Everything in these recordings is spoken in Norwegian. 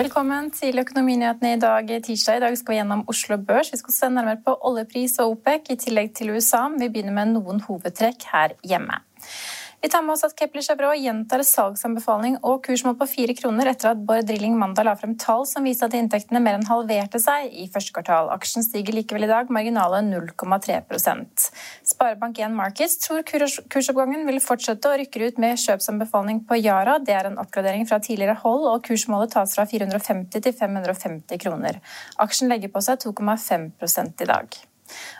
Velkommen til Økonominyhetene i dag tirsdag. I dag skal vi gjennom Oslo Børs. Vi skal se nærmere på oljepris og OPEC, i tillegg til USA. Vi begynner med noen hovedtrekk her hjemme. Vi tar med oss at Kepler Chevrot gjentar salgsanbefaling og kursmål på fire kroner etter at Bård Drilling mandag la frem tall som viste at inntektene mer enn halverte seg i første kvartal. Aksjen stiger likevel i dag, marginale 0,3 Sparebank1 Markets tror kursoppgangen vil fortsette og rykker ut med kjøpsanbefaling på Yara. Det er en oppgradering fra tidligere hold, og kursmålet tas fra 450 til 550 kroner. Aksjen legger på seg 2,5 i dag.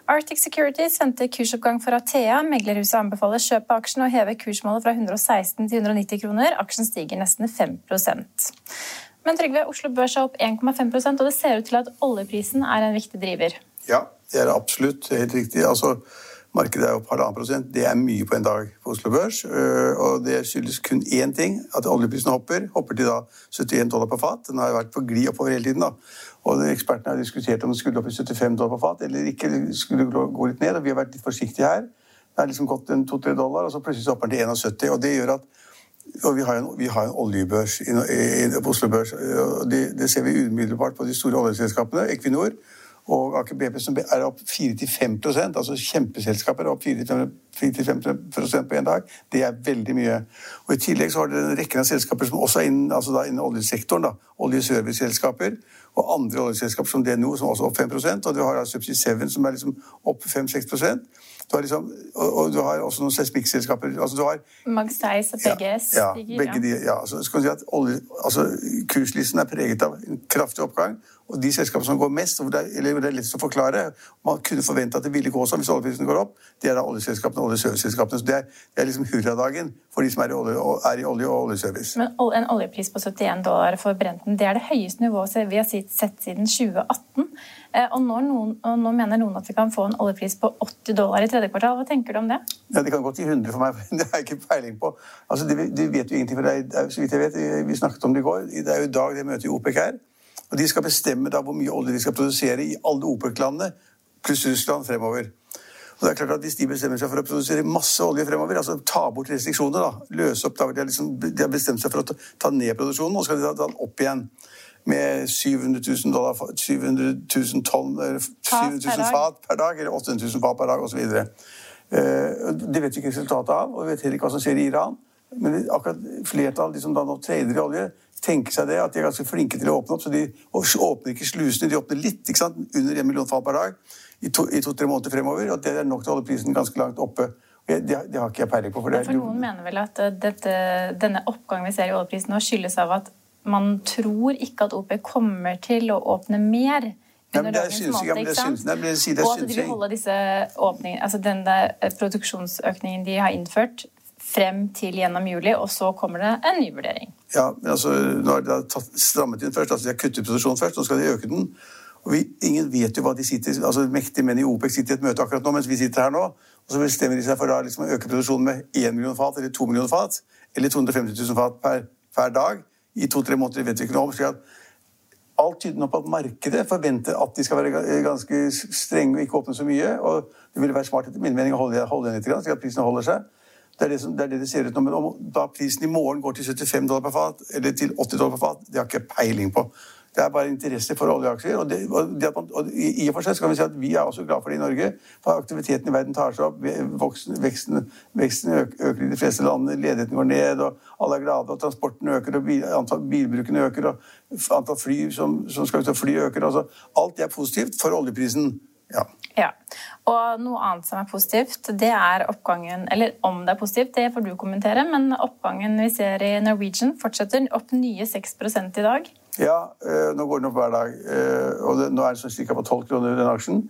Arctic Securities venter kursoppgang for Athea. Meglerhuset anbefaler kjøp av aksjen og heve kursmålet fra 116 til 190 kroner. Aksjen stiger nesten 5% Men Trygve, Oslo Børs er opp 1,5% og det ser ut til at oljeprisen er en viktig driver. Ja, det er absolutt helt riktig. Altså, Markedet er opp halvannen prosent. Det er mye på en dag på Oslo Børs. Øh, og det skyldes kun én ting, at oljeprisen hopper. Hopper til da 71 dollar på fat. Den har vært på glid oppover hele tiden. da. Og Ekspertene har diskutert om den skulle opp i 75 dollar på fat eller ikke. skulle gå litt ned, og Vi har vært litt forsiktige her. Det har liksom gått en 2-3 dollar, og så plutselig hopper den til 71. og det gjør at og vi har en, en oljebørs i, i, på Oslo Børs. det, det, ser vi umiddelbart på de store oljeselskapene. Equinor og Aker BP som er opp 4-5% altså kjempeselskaper er opp 4-5% på én dag. Det er veldig mye. Og I tillegg så har dere en rekke av selskaper som også er innen, altså innen oljesektoren. da, Oljeserviceselskaper og andre oljeselskaper som DNO, som også er opp 5 Og du har Subsea 7 som er liksom opp 5-6 du har liksom, og, og, du har også noen seismikkselskaper altså Magseis og PGS ja, ja, begge de, ja, så skal si at olje, altså, Kurslisten er preget av en kraftig oppgang. Og de selskapene som går mest, hvor det er, eller det er lett å forklare Man kunne forvente at det ville gå sånn hvis oljeprisen går opp. Det er da oljeselskapene og oljeserviceselskapene. Så det er, det er liksom hurradagen for de som er i olje, er i olje og oljeservice. Men en oljepris på 71 dollar for Brenten, det er det høyeste nivået vi har sett siden 2018. Eh, og nå, noen, og nå, mener noen at vi kan få en oljepris på 80 dollar i tredje kvartal. Hva tenker du om det? Ja, Det kan gå til 100 for meg, men det har jeg ikke peiling på. Altså, det, det vet jo ingenting, for det er, så vidt jeg vet, Vi snakket om det i går. Det er jo i dag det møtet i OPEC her. Og De skal bestemme da hvor mye olje de skal produsere i alle OPEC-landene, pluss Russland, fremover. Og det er klart at Hvis de bestemmer seg for å produsere masse olje fremover, altså ta bort restriksjoner, da, løse opp, da, de, har liksom, de har bestemt seg for å ta ned produksjonen, og så skal de ta den opp igjen med 700 000, dollar, 700 000 tonn, 700 000 fat per dag, eller 800 000 fat per dag osv. Eh, det vet vi ikke resultatet av, og vi vet heller ikke hva som skjer i Iran. Men akkurat flertallet de som da nå trader i olje, tenker seg det, at de er ganske flinke til å åpne opp. Så de åpner ikke slusene, de åpner litt, ikke sant? under 1 million fat per dag i to-tre to, måneder fremover. Og det er nok til å holde prisen ganske langt oppe. Det, det, har ikke jeg peiling på. For, det, for noen mener vel at eh, dette, denne oppgangen vi ser i oljeprisen nå, skyldes av at man tror ikke at OPEC kommer til å åpne mer. Synes, nei, men si, det og at de vil holde disse åpningene, altså denne eh, produksjonsøkningen de har innført, frem til gjennom juli, og så kommer det en ny vurdering. Ja, men altså, Nå har de tatt, strammet inn først. altså De har kuttet produksjonen først, nå skal de øke den. Og vi, Ingen vet jo hva de sitter altså Mektige menn i OPEC sitter i et møte akkurat nå mens vi sitter her nå. Og så bestemmer de seg for da, liksom, å øke produksjonen med 1 million fat eller 2 millioner fat. Eller 250 000 fat per, per dag i to-tre måneder. vet vi ikke noe om. slik at Alt tyder nå på at markedet forventer at de skal være ganske strenge og ikke åpne så mye. og Det ville være smart etter min mening å holde, holde igjen litt, slik at prisen holder seg. Det er det, som, det er det, det ser ut nå. Men om da prisen i morgen går til 75 dollar per fat, eller til 80 dollar per fat, det har jeg ikke peiling på. Det er bare interesse for oljeaksjer. Og, det, og, det og, i og for seg kan vi si at vi er også glad for det i Norge. For aktiviteten i verden tar seg opp. Voksen, veksten, veksten øker i de fleste landene. Ledigheten går ned, og alle er glade. Og transporten øker, og bil, antall bilbrukene øker. Og antall fly som, som skal ut og fly, øker. Altså, alt er positivt for oljeprisen. Ja. ja. Og noe annet som er positivt, det er oppgangen Eller om det er positivt, det får du kommentere, men oppgangen vi ser i Norwegian fortsetter opp nye 6 i dag. Ja, øh, nå går den opp hver dag. Øh, og nå er sånn ca. på 12 kroner den aksjen.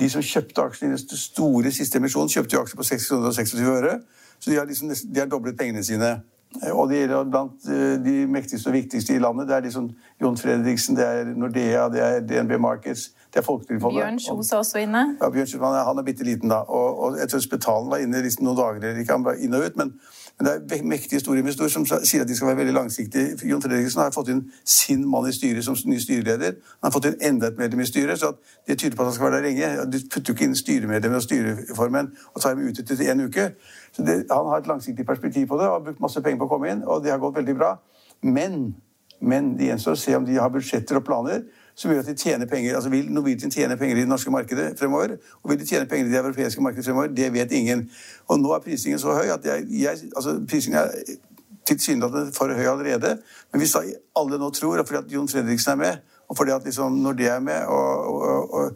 De som kjøpte aksjen i den store siste emisjonen, kjøpte jo aksjer på 6 kroner og 26 øre. Så de har, liksom, de har doblet pengene sine. Eh, og det gjelder blant de mektigste og viktigste i landet. Det er liksom Jon Fredriksen, det er Nordea, det er DNB Markets det er Folketrygdfondet. Bjørn Kjos er også inne. Ja, Bjørn Kjos, han er, bitte liten, da. Og, og jeg tror Spetalen var inne liksom noen dager eller ikke, han var inn og ut. men men det er mektige storinvestorer som sier at de skal være veldig langsiktige. Jon Fredriksen har fått inn sin mann i styret som ny styreleder. Han har fått inn enda et medlem i styret, så det tyder på at han skal være der lenge. Du putter jo ikke inn styremedlemmer og styreformenn og tar dem ut etter en uke. Så det, Han har et langsiktig perspektiv på det og har brukt masse penger på å komme inn, og det har gått veldig bra. Men, men det gjenstår å se om de har budsjetter og planer som gjør at de tjener penger. Altså Vil Norwegian tjene penger i det norske markedet fremover? Og vil de tjene penger i det europeiske markedet fremover? Det vet ingen. Og nå er prisingen så høy at jeg, jeg altså prisingen er tilsynelatende for høy allerede. Men hvis alle nå tror, og fordi at Jon Fredriksen er med, og fordi at liksom, når det er med, og, og, og,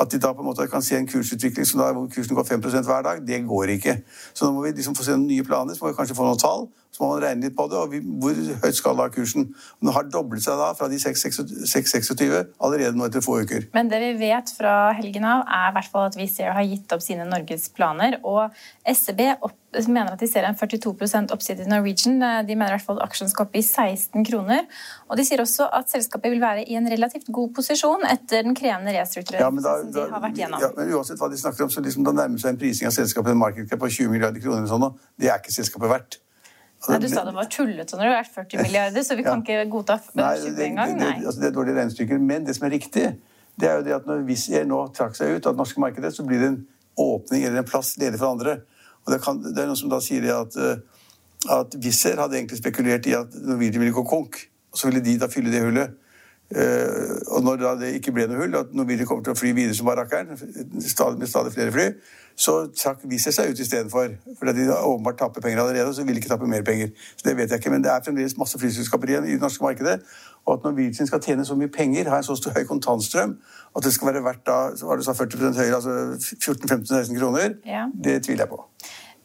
at de da på en måte kan se en kursutvikling som da, hvor kursen går 5% hver dag, det går ikke. Så nå må vi liksom få se noen nye planer, så må vi kanskje få noen tall. Så må man regne litt på det. og vi, Hvor høyt skal da kursen? Den har doblet seg da fra de 6,26 allerede nå etter få uker. Men det vi vet fra helgen av, er i hvert fall at Wizz Air har gitt opp sine norgesplaner. Og SEB opp, mener at de ser en 42% oppside i Norwegian. De mener i hvert fall at aksjen skal opp i 16 kroner. Og de sier også at selskapet vil være i en relativt god posisjon etter den krevende restruktureringen ja, som de har vært gjennom. Ja, men uansett hva de snakker om, så liksom da nærmer seg en prising av selskapet en markedscap på 20 milliarder kroner. Eller sånn, det er ikke selskapet verdt. Nei, Du sa det var tullete når det har vært 40 milliarder, så vi kan ikke godta 20 engang. Det, det, altså, det er dårlige regnestykker. Men det som er riktig, det er jo det at når Wizz Air nå trakk seg ut av det norske markedet, så blir det en åpning eller en plass ledig for andre. Og det, kan, det er noen som da sier at, eh, at Wizz Air hadde egentlig spekulert i at Norwegian ville gå konk. Og så ville de da fylle det hullet. Uh, og når da det ikke ble noe hull, at Norwegian kommer til å fly videre som barrakkeren, med stadig flere fly, så trakk Wizz seg ut istedenfor. For de åpenbart tapper penger allerede, og så vil de ikke tappe mer penger. Så det vet jeg ikke, Men det er fremdeles masse flyselskaper igjen i det norske markedet. Og at Norwegian skal tjene så mye penger, ha en så stor høy kontantstrøm, at det skal være verdt da, hva du sa, 40% høyere, altså 14-15-16 kroner, ja. det tviler jeg på.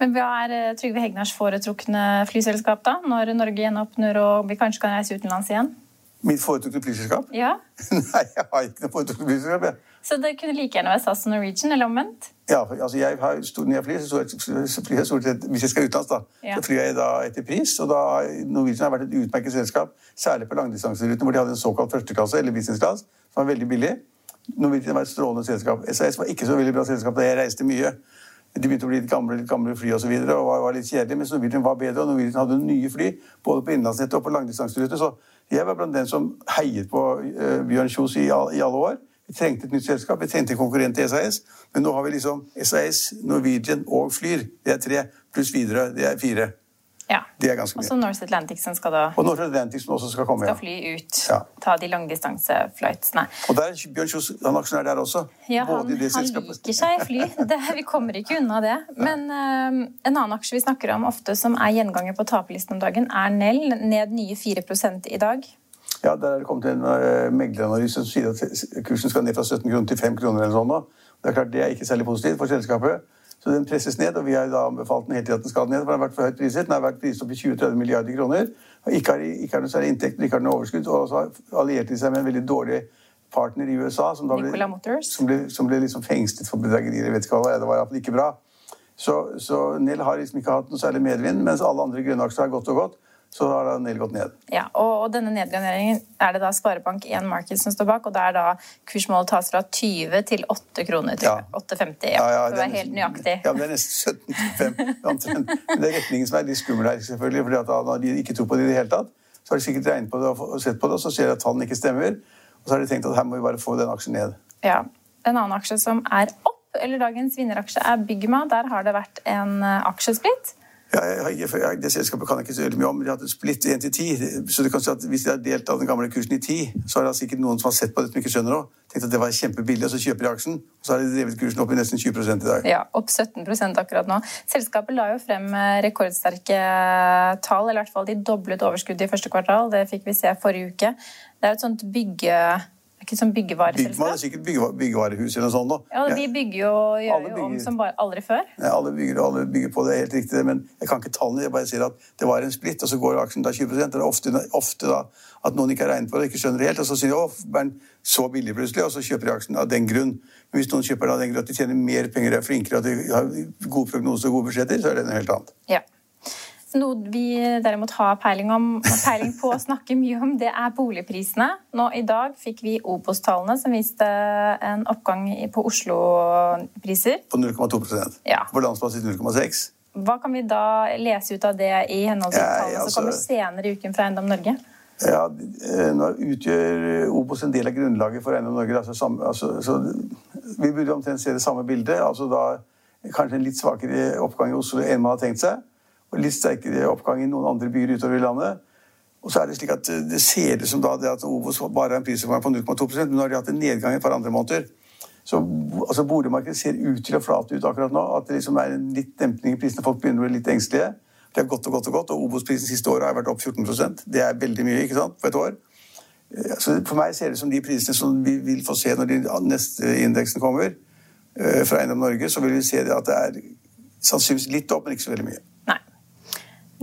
Men hva er eh, Trygve Hegnars foretrukne flyselskap, da? Når Norge gjenåpner og vi kanskje kan reise utenlands igjen? Mitt foretrukne flyselskap? Ja. Nei, jeg har ikke noe foretrukne flyselskap. Jeg. Så det kunne like gjerne være SAS og Norwegian, eller omvendt? Ja, altså jeg har, når jeg flyr, så flyr jeg stort sett Hvis jeg skal utenlands, da, ja. så flyr jeg da etter pris. Og da Norwegian har vært et utmerket selskap, særlig på langdistanserutene, hvor de hadde en såkalt førsteklasse, eller businessklasse, som var veldig billig. Norwegian var et strålende selskap. SAS var ikke så veldig bra selskap da jeg reiste mye. De begynte å bli litt gamle, litt gamle fly og, så videre, og var, litt kjedelige, mens Norwegian var bedre. og Norwegian hadde nye fly både på innenlandsnettet og på langdistanseruter. Så jeg var blant den som heiet på uh, Bjørn Kjos i, i alle år. Vi trengte et nytt selskap, vi trengte en konkurrent til SAS. Men nå har vi liksom SAS, Norwegian og Flyr. Det er tre. Pluss videre. Det er fire. Ja. De er ganske mye. Og så North Atlantic som skal da Og North Atlantic som også skal komme, skal fly ut. Ja. Ta de langdistanseflightsene. Og der er Bjørn Kjos han aksjonær der også. Ja, han, han liker seg fly. Det, vi kommer ikke unna det. Men uh, en annen aksje vi snakker om ofte som er gjenganger på taperlisten om dagen, er Nell. Ned nye 4 i dag. Ja, Der er det kommet en uh, megleranalyse som sier at kursen skal ned fra 17 kroner til 5 kroner. eller sånn. Det er klart det er ikke særlig positivt for selskapet. Så den presses ned, og vi har da anbefalt den hele tiden at den skal ned. for Den har vært for høyt priset. Den har vært priset opp i 20-30 milliarder kroner. og Ikke har, ikke har noe særlig inntekt, ikke har noe overskudd. Og så allierte de seg med en veldig dårlig partner i USA som, ble, som ble, som ble liksom fengslet for bedragerier. vet ikke hva, Det var iallfall ikke bra. Så, så Nell har liksom ikke hatt noe særlig medvind, mens alle andre grønne aksjer har gått og gått så har den gått ned. Ja, og, og denne nedgraderingen er det da Sparebank1 Market som står bak, og da er da kursmålet tas fra 20 til 8 kroner til ja. 8,50. Ja, ja, for å være helt nøyaktig. Ja, men det er nesten 17,5 Men det er retningen som er litt skummel her, selvfølgelig, fordi at når de ikke tror på det i det hele tatt, så har de sikkert regnet på det og sett på det, og så ser de at tallene ikke stemmer, og så har de tenkt at her må vi bare få den aksjen ned. Ja, En annen aksje som er opp, eller dagens vinneraksje, er Bygma. Der har det vært en eh, aksjesplitt. Jeg, jeg, det selskapet kan jeg ikke så mye om. De har hatt et splitt 1 til 10. Så du kan si at hvis de har delt av den gamle kursen i 10, så er det sikkert noen som har sett på det som ikke skjønner noe. Tenkt at det var kjempebillig, og så kjøper de aksjen. Og så har de drevet kursen opp i nesten 20% i dag. Ja, opp 17% akkurat nå. Selskapet la jo frem eh, rekordsterke tall, eller i hvert fall de doblet overskuddet i første kvartal. Det fikk vi se forrige uke. Det er et sånt bygge ikke som byggevareselskap? Er sikkert bygge, byggevarehus eller noe sånt. Da. Ja, De bygger jo, gjør bygger, jo om som bare aldri før. Ja, alle bygger, alle bygger på det, helt riktig. Men jeg kan ikke tallene. Jeg bare sier at det var en splitt, og så går aksjen da 20 Det er ofte, ofte da at noen ikke har regnet på det, ikke skjønner det helt, og så sier de å, Bernt, så billig plutselig, og så kjøper de aksjen av den grunn. Men hvis noen kjøper den av den grunn at de tjener mer penger, er flinkere, at de har gode prognoser og gode budsjetter, så er det noe helt annet. Ja. Noe vi derimot har peiling, om, peiling på å snakke mye om, det er boligprisene. Nå I dag fikk vi Obos-tallene som viste en oppgang på Oslo-priser. På 0,2% ja. På landsbasis 0,6 Hva kan vi da lese ut av det i henhold til ja, tallene altså, som kommer senere i uken fra Eiendom Norge? Ja, eh, Nå utgjør Obos en del av grunnlaget for Eiendom Norge. Altså, samme, altså, så vi burde omtrent se det samme bildet. altså da Kanskje en litt svakere oppgang i Oslo enn man har tenkt seg og litt sterkere oppgang i noen andre byer utover i landet. Og så er Det slik at eh, det ser ut som da det at Obos bare har en prisoppgang på 0,2 men nå har de hatt en nedgang i et par andre måneder. Så altså, Boligmarkedet ser ut til å flate ut akkurat nå. At det liksom er en litt dempning i prisene. Folk begynner å bli litt engstelige. Det har gått og gått og gått, og Obos-prisen siste året har vært opp 14% Det er veldig mye ikke sant, på et år. Eh, så For meg ser det som de prisene som vi vil få se når de neste indeksen kommer eh, fra Eiendom Norge, så vil vi se at det er sannsynligvis litt opp, men ikke så veldig mye.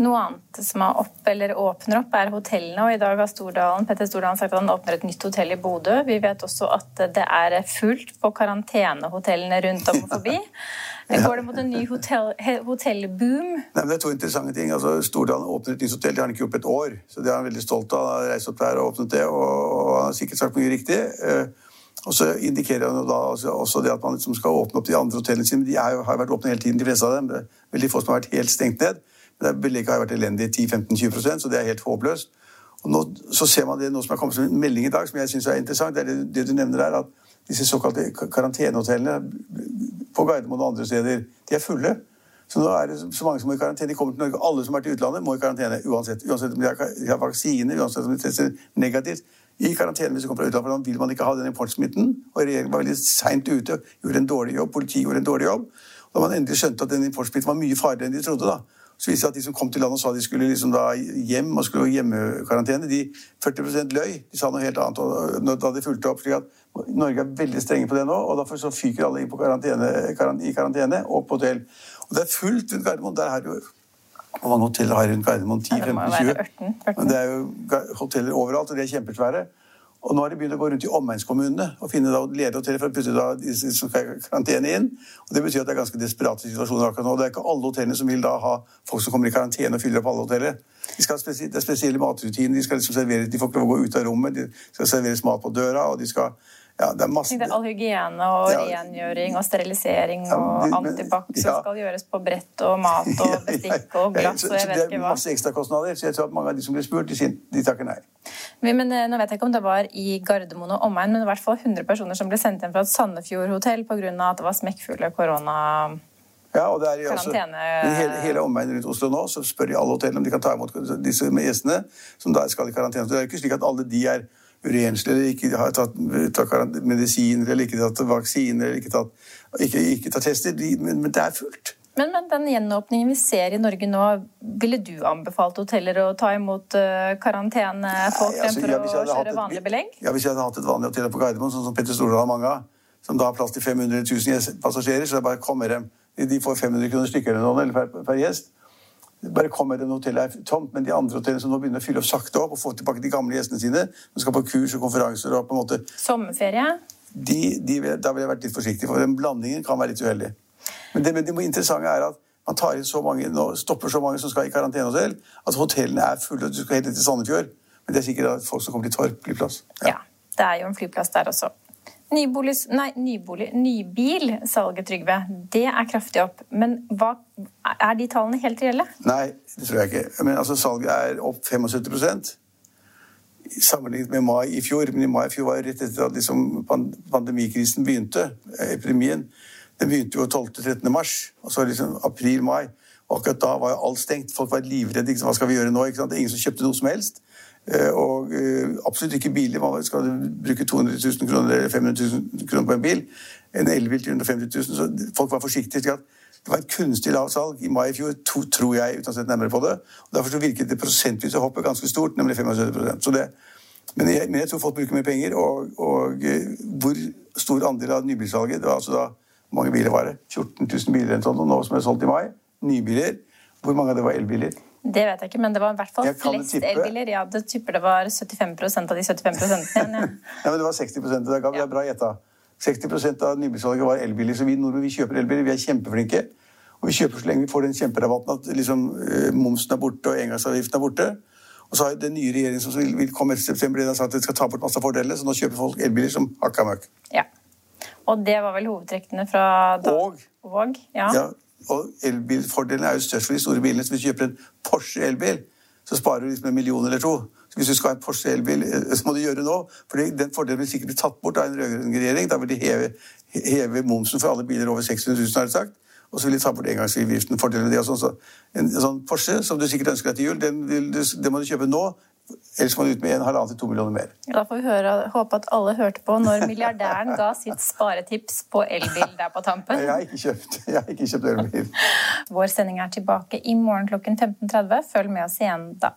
Noe annet som er opp eller åpner opp, er hotellene. og I dag har Stordalen, Petter Stordalen sagt at han åpner et nytt hotell i Bodø. Vi vet også at det er fullt på karantenehotellene rundt om og forbi. Går det mot en ny hotell, hotellboom? Nei, det er to interessante ting. Altså, Stordalen åpner et nytt hotell. Det har han ikke gjort på et år. så Det er han veldig stolt av. Han har reist opp der og åpnet det, og han har sikkert sagt mye riktig. Eh, og så indikerer han jo da også det at man liksom skal åpne opp de andre hotellene sine. De jo, har vært åpne hele tiden, de fleste av dem. Det er veldig få som har vært helt stengt ned. Belegget har vært elendig 10-15-20% så det er helt håpløst. Og nå, så ser man det nå som er kommet som en melding i dag, som jeg syns er interessant. Det er det, det, du nevner der, at disse såkalte karantenehotellene på Gardermoen og andre steder, de er fulle. Så nå er det så mange som må i karantene. De kommer til Norge. Alle som har vært i utlandet, må i karantene uansett. Uansett om de har vaksine, uansett om de tester negativt. I karantene hvis de kommer fra utlandet, for vil man ikke ha den importsmitten. Og regjeringen var veldig seint ute, gjorde en dårlig jobb, politiet gjorde en dårlig jobb. Da man endelig skjønte at den importsmitten var mye farligere enn de trodde. da. Så viste det at de som kom til landet og sa de skulle liksom hjem og skulle hjemmekarantene, de 40% løy. De sa noe helt annet da de fulgte opp. slik at Norge er veldig strenge på det nå, og derfor så fyker alle inn på karantene, i karantene og på hotell. Og det er fullt rundt Gardermoen. Der har jo hvor mange hoteller har rundt Gardermoen? 10-15-20? Det er jo hoteller overalt, og de er kjempesvære. Og nå har de begynt å gå rundt i omegnskommunene og finne lederhoteller for å putte da de som skal karantene inn. Og Det betyr at det er ganske desperate situasjoner akkurat nå. Det er ikke alle hotellene som vil da ha folk som kommer i karantene og fyller opp alle hoteller. De skal ha det er spesielle matrutiner. De skal liksom servere, de får ikke lov å gå ut av rommet. De skal serveres mat på døra. og de skal ja, det er masse... Det er all hygiene og ja, rengjøring og sterilisering ja, og antibac som ja. skal gjøres på brett og mat og bestikk og glass og jeg vet ikke hva. Det er masse ekstrakostnader, så jeg tror at mange av de som blir spurt, de, de takker nei. Men, eh, nå vet jeg ikke om det var i Gardermoen og omegn, men i hvert fall 100 personer som ble sendt hjem fra et Sandefjord hotell pga. at det var smekkfulle korona... Ja, og det er altså, hele, hele omegnen rundt Oslo nå så spør de alle hotellene om de kan ta imot disse gjestene som da skal i karantene. Så det er ikke slik at alle de er urenslige eller ikke har tatt, tatt medisiner eller ikke tatt vaksiner eller ikke tatt, ikke, ikke tatt tester. De, men, men, det er fullt. Men, men den gjenåpningen vi ser i Norge nå, ville du anbefalt hoteller å ta imot uh, karantenefolk Nei, altså, fremfor ja, å kjøre vanlig belegg? Ja, Hvis jeg hadde hatt et vanlig hotell på Gardermoen, sånn som Petter Stordal har mange av, som da har plass til 500 000 passasjerer, så det bare kommer komme dem. De får 500 kroner stykket eller noe, per, per gjest bare kommer dem hotellet er tomt, men de andre hotellene som nå begynner å fylle opp sakte opp og få tilbake de gamle gjestene sine, som skal på kurs og konferanser og på en måte Sommerferie? De, de, da ville jeg vært litt forsiktig, for den blandingen kan være litt uheldig. Men det, men det interessante er at man tar inn så mange, nå stopper så mange som skal i karantenehotell, at hotellene er fulle, og du skal helt til Sandefjord. Men det er sikkert at folk som kommer til Torp flyplass. Ja. ja, det er jo en flyplass der også. Nybolig, nei, nybolig, nybilsalget, Trygve, det er kraftig opp. Men hva, er de tallene helt reelle? Nei, det tror jeg ikke. Men altså, Salget er opp 75% sammenlignet med mai i fjor. Men i mai i fjor var det rett etter at liksom pandemikrisen begynte. Epidemien. Den begynte jo 12.-13. mars. Og så liksom april-mai. Og akkurat da var jo alt stengt. Folk var livredde. Hva skal vi gjøre nå? Det er ingen som kjøpte noe som helst. Eh, og uh, absolutt ikke biler. Man skal bruke 200 000 kroner eller 500 000 kroner på en bil. En elbil til 150 000. Så folk var forsiktige. Det var et kunstig lavt salg i mai i fjor, to, tror jeg, uten å sette nærmere på det. Og Derfor så virket det prosentvise hoppet ganske stort, nemlig 75% så det, men jeg, men jeg, tror folk bruker mer penger. Og, og uh, hvor stor andel av nybilsalget det var altså da, Hvor mange biler var det? 14 000 biler eller sånt, nå som er solgt i mai. Nybiler. Hvor mange av det var elbiler? Det vet jeg ikke, men det var i hvert fall flest elbiler. Ja, det tipper det var 75% av de 75 igjen. Ja. ja, men det var 60% Det er bra gjetta. 60% av nybilsalget var elbiler. Så vi nordmenn vi kjøper elbiler. Vi er kjempeflinke. Og vi kjøper så lenge vi får den kjemperabatten at liksom, eh, momsen er borte og engangsavgiften er borte. Og så har den nye regjeringen som vil, vil komme etter september, sagt at de skal ta bort masse fordeler, så nå kjøper folk elbiler som hakka møkk. Og det var vel hovedtrekkene fra da. Og, og ja. ja. Og elbilfordelen er jo størst for de store bilene. Så hvis du kjøper en Porsche elbil, så sparer du liksom en million eller to. Så hvis du skal ha en Porsche elbil, eh, så må du gjøre det nå. For den fordelen vil sikkert bli tatt bort av en rød-grønn regjering. Da vil de heve, heve, momsen for alle biler over 600 000, har de sagt. Og så vil de ta bort engangsavgiften. Fordelen med det og sånn. Så en, sånn Porsche som du sikkert ønsker deg til jul, den, du, den må du kjøpe nå. Ellers må du ut med en halvannen til to millioner mer. Da får vi høre, håpe at alle hørte på når milliardæren ga sitt sparetips på elbil der på tampen. Jeg har ikke kjøpt, jeg har ikke kjøpt elbil. Vår sending er tilbake i morgen klokken 15.30. Følg med oss igjen da.